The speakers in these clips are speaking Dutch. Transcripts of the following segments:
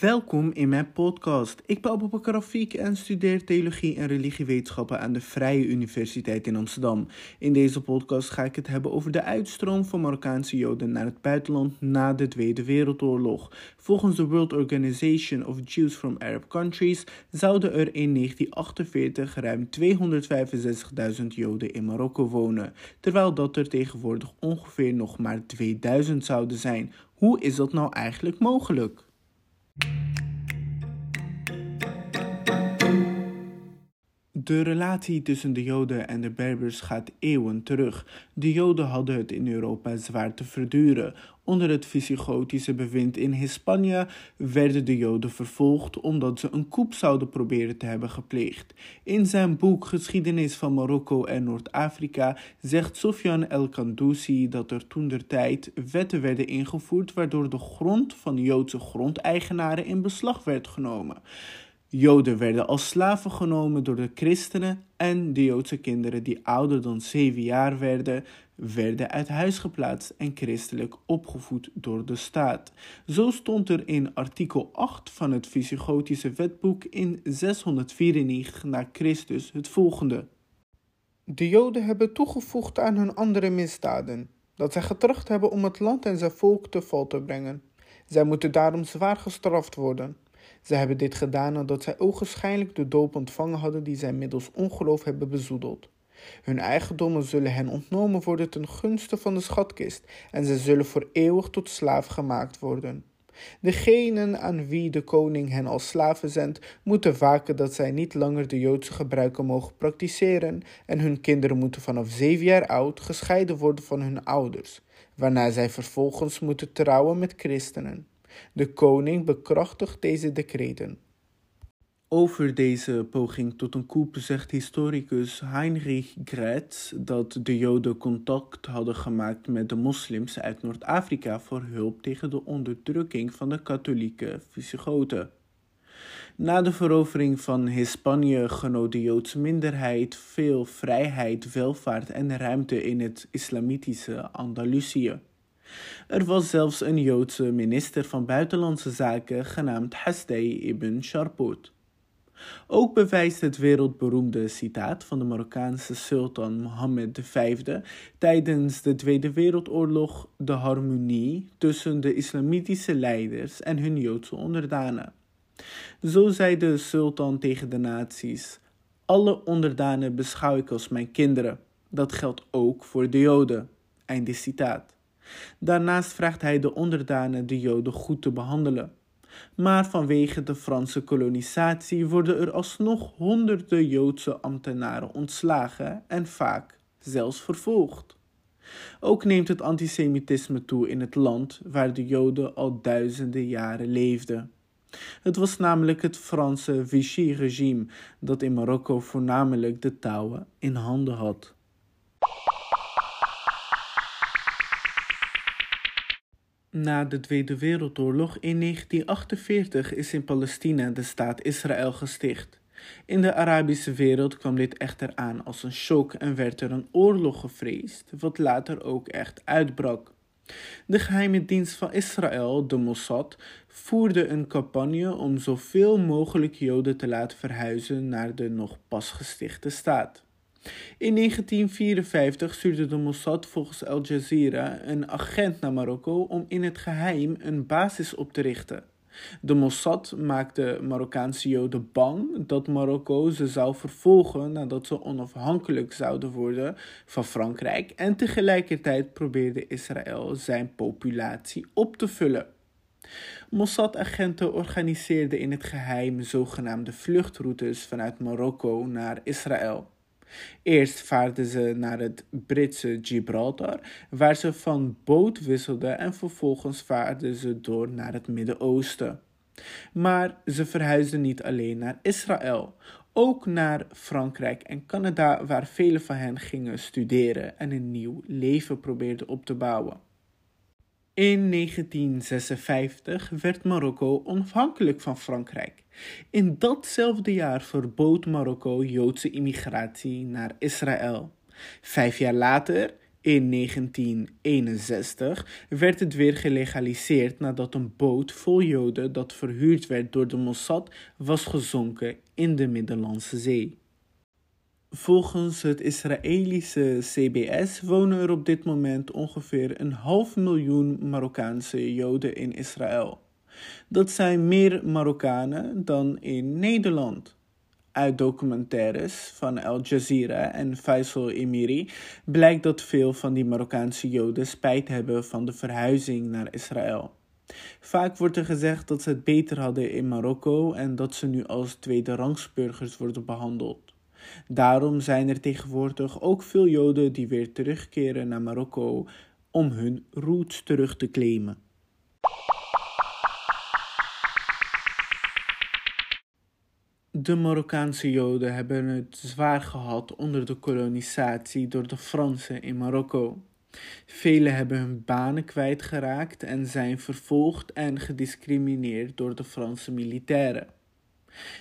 Welkom in mijn podcast. Ik ben Abubakar Rafiq en studeer theologie en religiewetenschappen aan de Vrije Universiteit in Amsterdam. In deze podcast ga ik het hebben over de uitstroom van Marokkaanse Joden naar het buitenland na de Tweede Wereldoorlog. Volgens de World Organization of Jews from Arab Countries zouden er in 1948 ruim 265.000 Joden in Marokko wonen, terwijl dat er tegenwoordig ongeveer nog maar 2000 zouden zijn. Hoe is dat nou eigenlijk mogelijk? De relatie tussen de Joden en de Berbers gaat eeuwen terug. De Joden hadden het in Europa zwaar te verduren. Onder het Visigotische bewind in Hispania werden de Joden vervolgd omdat ze een coup zouden proberen te hebben gepleegd. In zijn boek Geschiedenis van Marokko en Noord-Afrika zegt Sofyan El-Kandoussi dat er toen der tijd wetten werden ingevoerd waardoor de grond van Joodse grondeigenaren in beslag werd genomen. Joden werden als slaven genomen door de christenen en de Joodse kinderen die ouder dan zeven jaar werden, werden uit huis geplaatst en christelijk opgevoed door de staat. Zo stond er in artikel 8 van het Visigotische wetboek in 694 na Christus het volgende. De Joden hebben toegevoegd aan hun andere misdaden, dat zij getracht hebben om het land en zijn volk te val te brengen. Zij moeten daarom zwaar gestraft worden. Zij hebben dit gedaan nadat zij ogenschijnlijk de doop ontvangen hadden die zij middels ongeloof hebben bezoedeld. Hun eigendommen zullen hen ontnomen worden ten gunste van de schatkist en zij zullen voor eeuwig tot slaaf gemaakt worden. Degenen aan wie de koning hen als slaven zendt, moeten waken dat zij niet langer de Joodse gebruiken mogen praktiseren en hun kinderen moeten vanaf zeven jaar oud gescheiden worden van hun ouders, waarna zij vervolgens moeten trouwen met christenen. De koning bekrachtigt deze decreten. Over deze poging tot een coup zegt historicus Heinrich Gretz dat de Joden contact hadden gemaakt met de moslims uit Noord-Afrika voor hulp tegen de onderdrukking van de katholieke Visigoten. Na de verovering van Hispanië genoot de Joodse minderheid veel vrijheid, welvaart en ruimte in het islamitische Andalusië. Er was zelfs een Joodse minister van Buitenlandse Zaken genaamd Hasdai ibn Sharput. Ook bewijst het wereldberoemde citaat van de Marokkaanse sultan Mohammed V tijdens de Tweede Wereldoorlog de harmonie tussen de islamitische leiders en hun Joodse onderdanen. Zo zei de sultan tegen de naties: Alle onderdanen beschouw ik als mijn kinderen. Dat geldt ook voor de Joden. Einde citaat. Daarnaast vraagt hij de onderdanen de Joden goed te behandelen. Maar vanwege de Franse kolonisatie worden er alsnog honderden Joodse ambtenaren ontslagen en vaak zelfs vervolgd. Ook neemt het antisemitisme toe in het land waar de Joden al duizenden jaren leefden. Het was namelijk het Franse Vichy-regime dat in Marokko voornamelijk de touwen in handen had. Na de Tweede Wereldoorlog in 1948 is in Palestina de staat Israël gesticht. In de Arabische wereld kwam dit echter aan als een shock en werd er een oorlog gevreesd, wat later ook echt uitbrak. De geheime dienst van Israël, de Mossad, voerde een campagne om zoveel mogelijk Joden te laten verhuizen naar de nog pas gestichte staat. In 1954 stuurde de Mossad volgens Al Jazeera een agent naar Marokko om in het geheim een basis op te richten. De Mossad maakte Marokkaanse Joden bang dat Marokko ze zou vervolgen nadat ze onafhankelijk zouden worden van Frankrijk en tegelijkertijd probeerde Israël zijn populatie op te vullen. Mossad-agenten organiseerden in het geheim zogenaamde vluchtroutes vanuit Marokko naar Israël. Eerst vaarden ze naar het Britse Gibraltar, waar ze van boot wisselden en vervolgens vaarden ze door naar het Midden-Oosten. Maar ze verhuisden niet alleen naar Israël, ook naar Frankrijk en Canada, waar velen van hen gingen studeren en een nieuw leven probeerden op te bouwen. In 1956 werd Marokko onafhankelijk van Frankrijk. In datzelfde jaar verbood Marokko Joodse immigratie naar Israël. Vijf jaar later, In 1961 werd het weer gelegaliseerd nadat een boot vol Joden dat verhuurd werd door de Mossad was gezonken in de Middellandse Zee. Volgens het Israëlische CBS wonen er op dit moment ongeveer een half miljoen Marokkaanse Joden in Israël. Dat zijn meer Marokkanen dan in Nederland. Uit documentaires van Al Jazeera en Faisal Emiri blijkt dat veel van die Marokkaanse Joden spijt hebben van de verhuizing naar Israël. Vaak wordt er gezegd dat ze het beter hadden in Marokko en dat ze nu als tweede rangsburgers worden behandeld. Daarom zijn er tegenwoordig ook veel Joden die weer terugkeren naar Marokko om hun roots terug te claimen. De Marokkaanse Joden hebben het zwaar gehad onder de kolonisatie door de Fransen in Marokko. Velen hebben hun banen kwijtgeraakt en zijn vervolgd en gediscrimineerd door de Franse militairen.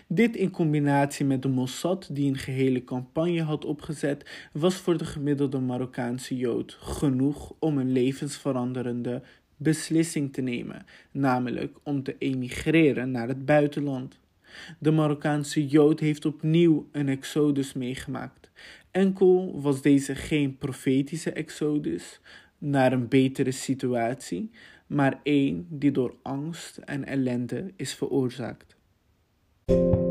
Dit in combinatie met de Mossad, die een gehele campagne had opgezet, was voor de gemiddelde Marokkaanse Jood genoeg om een levensveranderende beslissing te nemen, namelijk om te emigreren naar het buitenland. De Marokkaanse Jood heeft opnieuw een exodus meegemaakt. Enkel was deze geen profetische exodus naar een betere situatie, maar één die door angst en ellende is veroorzaakt. you